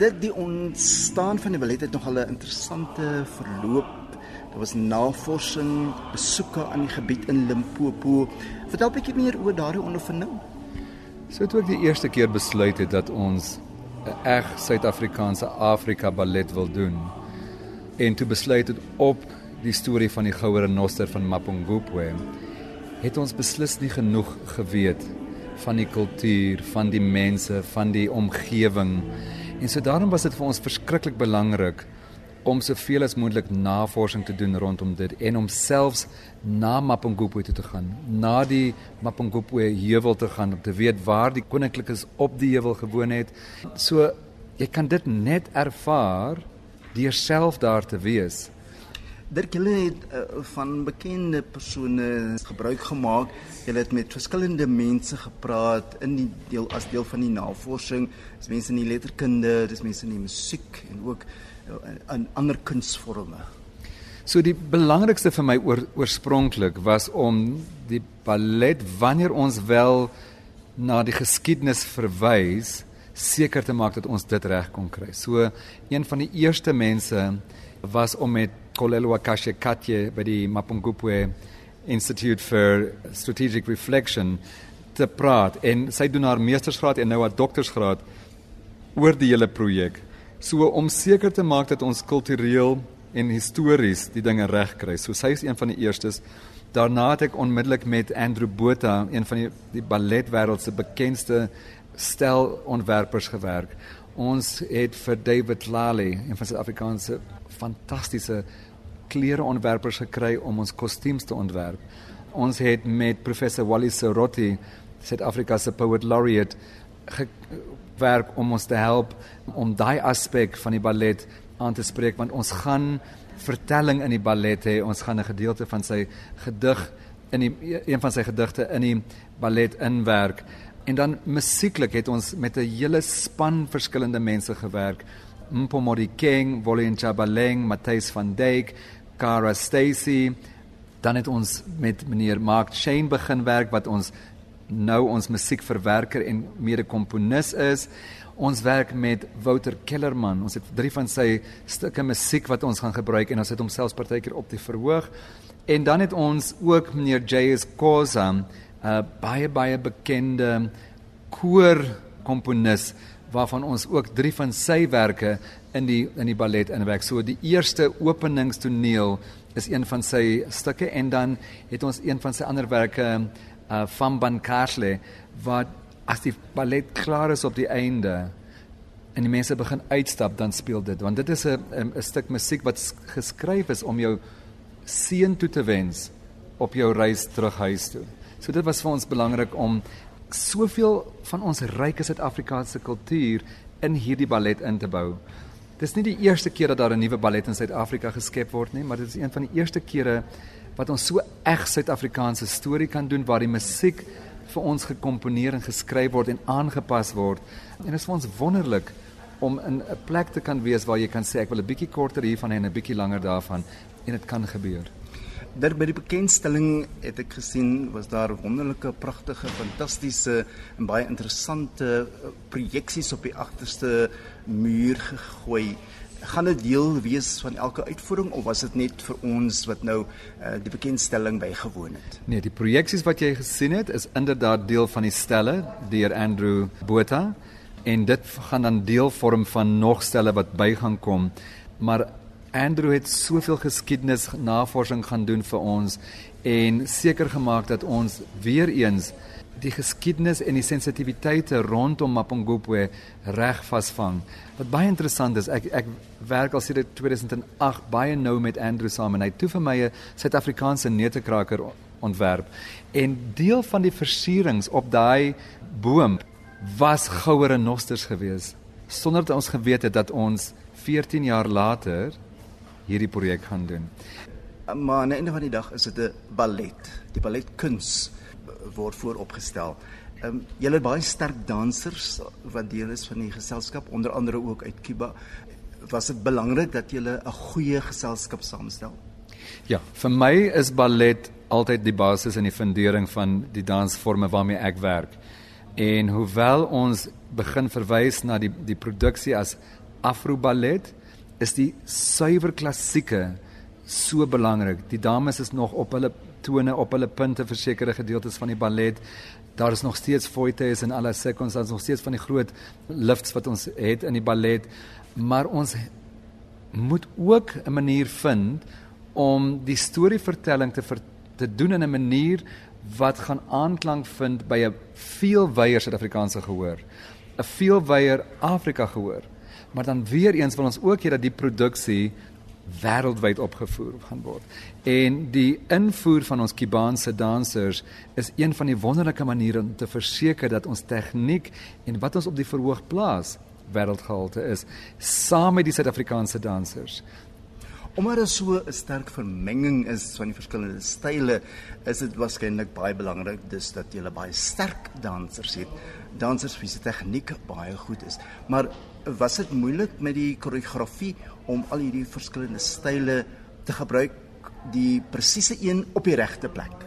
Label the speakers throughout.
Speaker 1: dit die ontstaan van die ballet het nogal 'n interessante verloop. Daar was navorsing, besoeke aan die gebied in Limpopo. Vertel 'n bietjie meer oor daardie ondervinding.
Speaker 2: So toe ek die eerste keer besluit het dat ons 'n reg Suid-Afrikaanse Afrika ballet wil doen en toe besluit het op die storie van die goue renoster van Mapungubwe het ons beslis nie genoeg geweet van die kultuur, van die mense, van die omgewing. En so daarom was dit vir ons verskriklik belangrik om soveel as moontlik navorsing te doen rondom dit en om selfs na Mapungubwe toe te gaan, na die Mapungubwe heuwel te gaan om te weet waar die koninklikes op die heuwel gewoon het. So jy kan dit net ervaar deur self daar te wees.
Speaker 1: Dirk hulle het uh, van bekende persone gebruik gemaak. Hulle het met verskillende mense gepraat in die deel as deel van die navorsing. Dis mense in die letterkunde, dis mense in die musiek en ook uh, in ander kunsvorme.
Speaker 2: So die belangrikste vir my oor, oorspronklik was om die ballet wanneer ons wel na die geskiedenis verwys, seker te maak dat ons dit reg kon kry. So een van die eerste mense was om met Kolelwa Kashekatye by die Mapungubwe Institute for Strategic Reflection te praat en sy doen haar meestersgraad en nou haar doktorsgraad oor die hele projek. So om seker te maak dat ons kultureel en histories die dinge reg kry. So sy is een van die eerstes. Daarna het ek onmiddellik met Andrew Botha, een van die die balletwêreld se bekendste stelontwerpers gewerk. Ons het vir David Lally, een van Suid-Afrikaanse fantastiese klereontwerpers gekry om ons kostuums te ontwerp. Ons het met professor Wally Sorotti, Suid-Afrika se poet laureate, gewerk om ons te help om daai aspek van die ballet aan te spreek want ons gaan vertelling in die ballet hê. Ons gaan 'n gedeelte van sy gedig in die een van sy gedigte in die ballet inwerk. En dan musieklik het ons met 'n hele span verskillende mense gewerk. Mpomori King, Volin Chabaleng, Matthys van Dijk, Cara Stacy. Dan het ons met meneer Mark Shane begin werk wat ons nou ons musiekverwerker en mede-komponis is. Ons werk met Wouter Kellerman. Ons het drie van sy stukke musiek wat ons gaan gebruik en ons het hom selfs partykeer op die verhoog. En dan het ons ook meneer J.S. Kosa, 'n baie baie bekende koorkomponis waarvan ons ook drie van sy in die in die ballet inwerk. So die eerste openingstoneel is een van sy stukke en dan het ons een van sy ander werke uh van Van Karsle wat as die ballet klaar is op die einde en die mense begin uitstap dan speel dit want dit is 'n 'n stuk musiek wat geskryf is om jou seën toe te wens op jou reis terug huis toe. So dit was vir ons belangrik om soveel van ons ryke Suid-Afrikaanse kultuur in hierdie ballet in te bou. Dis nie die eerste keer dat daar 'n nuwe ballet in Suid-Afrika geskep word nie, maar dit is een van die eerste kere wat ons so eg Suid-Afrikaanse storie kan doen waar die musiek vir ons gekomponeer en geskryf word en aangepas word. En dit is vir ons wonderlik om in 'n plek te kan wees waar jy kan sê ek wil 'n bietjie korter hiervan en 'n bietjie langer daarvan en dit kan gebeur.
Speaker 1: Daar by die bekendstelling het ek gesien was daar wonderlike, pragtige, fantastiese en baie interessante eh, projeksies op die agterste muur gegooi. Gaan dit deel wees van elke uitvoering of was dit net vir ons wat nou uh, die bekendstelling bygewoon het?
Speaker 2: Nee, die projeksies wat jy gesien het is inderdaad deel van die stelle deur Andrew Botha en dit gaan dan deel vorm van nog stelle wat by gaan kom. Maar Andrew het soveel geskiedenis navorsing gaan doen vir ons en seker gemaak dat ons weer eens die geskiedenis en die sensitiwiteite rondom Mapungubwe reg vasvang. Wat baie interessant is, ek ek werk al sedert 2008 baie nou met Andrew saam en hy het toe vir my 'n Suid-Afrikaanse neutekraker ontwerp. En deel van die versierings op daai boom was goue renosters geweest sonder dat ons geweet het dat ons 14 jaar later hierdie projek gaan doen.
Speaker 1: Maar aan die einde van die dag is dit 'n ballet. Die balletkuns word vooropgestel. Ehm um, julle het baie sterk dansers wat deel is van die geselskap, onder andere ook uit Kuba. Was dit belangrik dat julle 'n goeie geselskap saamstel?
Speaker 2: Ja, vir my is ballet altyd die basis en die fundering van die dansforme waarmee ek werk. En hoewel ons begin verwys na die die produksie as Afro ballet, is die suiwer klassieke so belangrik. Die dames is nog op hulle tone, op hulle punte vir sekere gedeeltes van die ballet. Daar is nog steeds foites en alle seconds, daar is nog steeds van die groot lifts wat ons het in die ballet, maar ons moet ook 'n manier vind om die storievertelling te ver, te doen in 'n manier wat gaan aanklank vind by 'n veel wyeer Suid-Afrikaanse gehoor, 'n veel wyeer Afrika gehoor. Maar dan weer eens wil ons ook hê dat die produksie wêreldwyd opgevoer gaan word. En die invoer van ons Kubaanse dansers is een van die wonderlike maniere om te verseker dat ons tegniek en wat ons op die verhoog plaas wêreldgehalte is saam met die Suid-Afrikaanse dansers.
Speaker 1: Omdat daar so 'n sterk vermenging is van die verskillende style, is dit waarskynlik baie belangrik dis dat jy baie sterk dansers het. Dansers wie se tegniek baie goed is. Maar was dit moeilik met die koreografie om al hierdie verskillende style te gebruik die presiese een op die regte plek?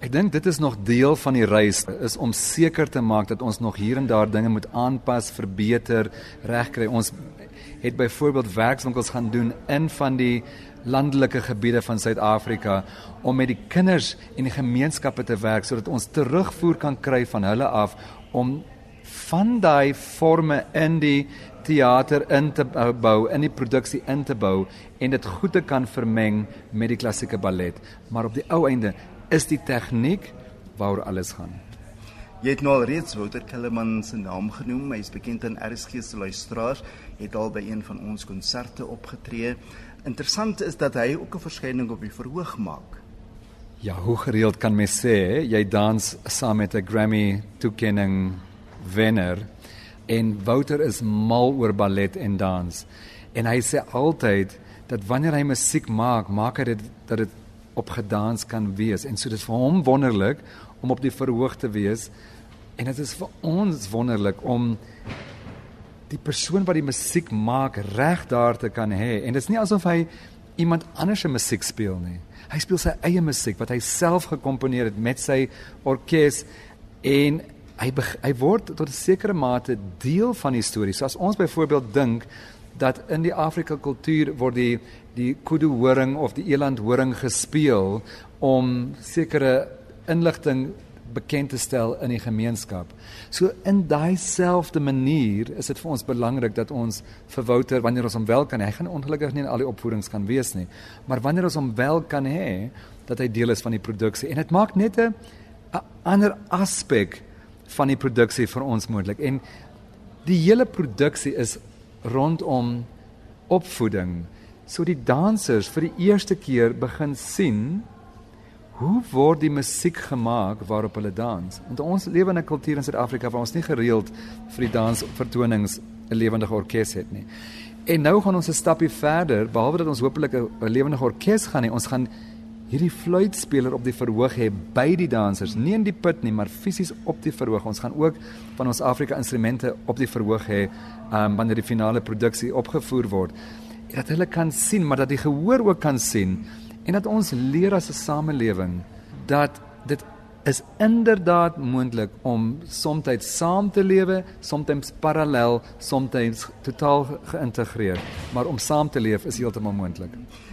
Speaker 2: Ek dink dit is nog deel van die reis is om seker te maak dat ons nog hier en daar dinge moet aanpas, verbeter, regkry. Ons het byvoorbeeld werkswinkels gaan doen in van die landelike gebiede van Suid-Afrika om met die kinders en die gemeenskappe te werk sodat ons terugvoer kan kry van hulle af om van daai forme in die teater in te bou, in die produksie in te bou en dit goed te kan vermeng met die klassieke ballet. Maar op die ou einde is die tegniek waaroor alles gaan.
Speaker 1: Jy het nou al reeds Wouter Kellerman se naam genoem. Hy is bekend in RSG se luisteraars. Hy het al by een van ons konserte opgetree. Interessant is dat hy ook 'n verskyning op die verhoog maak.
Speaker 2: Ja, hoe gereeld kan mens sê jy dans saam met 'n Grammy toekenning wenner en Wouter is mal oor ballet en dans. En hy sê altyd dat wanneer hy musiek maak, maak hy dit dat dit op gedans kan wees en so dit vir hom wonderlik om op die verhoog te wees. En dit is vir ons wonderlik om die persoon wat die musiek maak reg daar te kan hê. En dit is nie asof hy iemand anders se musiek speel nie. Hy speel sy eie musiek wat hy self gekomponeer het met sy orkes en hy hy word tot 'n sekere mate deel van die storie so as ons byvoorbeeld dink dat in die Afrika kultuur word die die kudu horing of die eland horing gespeel om sekere inligting bekend te stel in die gemeenskap. So in daai selfde manier is dit vir ons belangrik dat ons vir Wouter wanneer ons hom wel kan, hy gaan ongelukkig nie in al die opvoedings kan wees nie, maar wanneer ons hom wel kan hê dat hy deel is van die produksie en dit maak net 'n ander aspek van die produksie vir ons moontlik. En die hele produksie is rondom opvoeding. So die dansers vir die eerste keer begin sien hoe word die musiek gemaak waarop hulle dans. Want ons lewe in 'n kultuur in Suid-Afrika waar ons nie gereeld vir die dansvertonings 'n lewendige orkes het nie. En nou gaan ons 'n stapie verder, behalwe dat ons hopelik 'n lewendige orkes gaan hê, ons gaan hierdie fluitspeler op die verhoog hê by die dansers, nie in die put nie, maar fisies op die verhoog. Ons gaan ook van ons Afrika instrumente op die verhoog hê um, wanneer die finale produksie opgevoer word. En dat hulle kan sien, maar dat die gehoor ook kan sien en dat ons leer as 'n samelewing dat dit is inderdaad moontlik om soms saam te lewe, soms parallel, soms totaal geïntegreer, maar om saam te leef is heeltemal moontlik.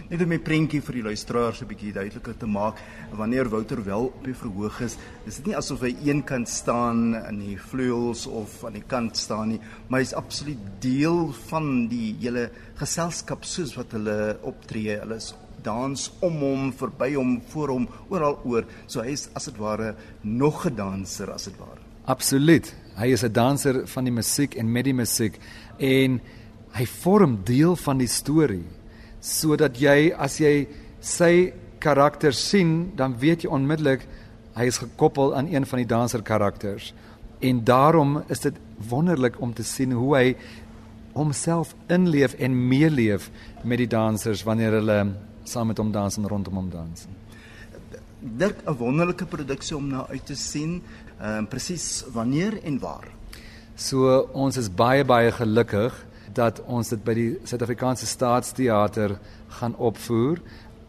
Speaker 1: Net om my prentjie vir die luisteraars 'n bietjie duideliker te maak, wanneer Wouter wel op die verhoog is, is dit nie asof hy eenkant staan in die vleuels of aan die kant staan nie, maar hy's absoluut deel van die hele geselskap soos wat hulle optree. Hulle is dans om hom, verby hom, voor hom, oral oor. So hy is as dit ware nog 'n danser as dit ware.
Speaker 2: Absoluut. Hy is 'n danser van die musiek en met die musiek en hy vorm deel van die storie sodat jy as jy sy karakter sien, dan weet jy onmiddellik hy is gekoppel aan een van die danser karakters. En daarom is dit wonderlik om te sien hoe hy homself inleef en meeleef met die dansers wanneer hulle saam met hom dans en rondom hom dans.
Speaker 1: Dit 'n wonderlike produksie om na uit te sien. Ehm uh, presies wanneer en waar.
Speaker 2: So ons is baie baie gelukkig dat ons dit by die Suid-Afrikaanse Staatsteater gaan opvoer.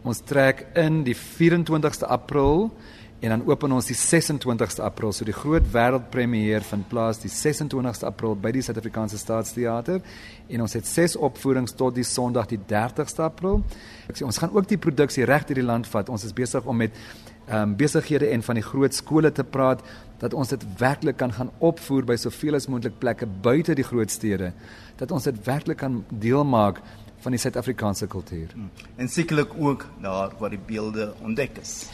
Speaker 2: Ons trek in die 24ste April En dan open ons die 26ste April, so die groot wêreldpremiere vind plaas die 26ste April by die Suid-Afrikaanse Staatsteater en ons het ses opvoerings tot die Sondag die 30ste April. Ek sê ons gaan ook die produksie reg deur die land vat. Ons is besig om met ehm um, besighede en van die groot skole te praat dat ons dit werklik kan gaan opvoer by soveel as moontlik plekke buite die groot stede dat ons dit werklik kan deel maak van die Suid-Afrikaanse kultuur. Hmm.
Speaker 1: En sekerlik ook daar waar die beelde ontdek is.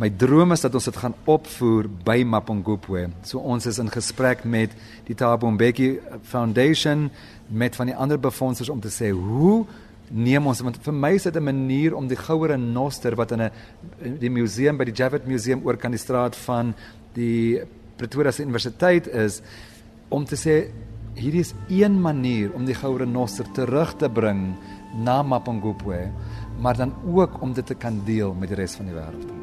Speaker 2: My droom is dat ons dit gaan opvoer by Mapungubwe. So ons is in gesprek met die Thabo Mbeki Foundation met van die ander befondsers om te sê hoe neem ons want vir my is dit 'n manier om die goue renoster wat in 'n die museum by die Javet Museum oor kan die straat van die Pretoria Universiteit is om te sê hierdie is een manier om die goue renoster terug te bring na Mapungubwe maar dan ook om dit te kan deel met die res van die wêreld.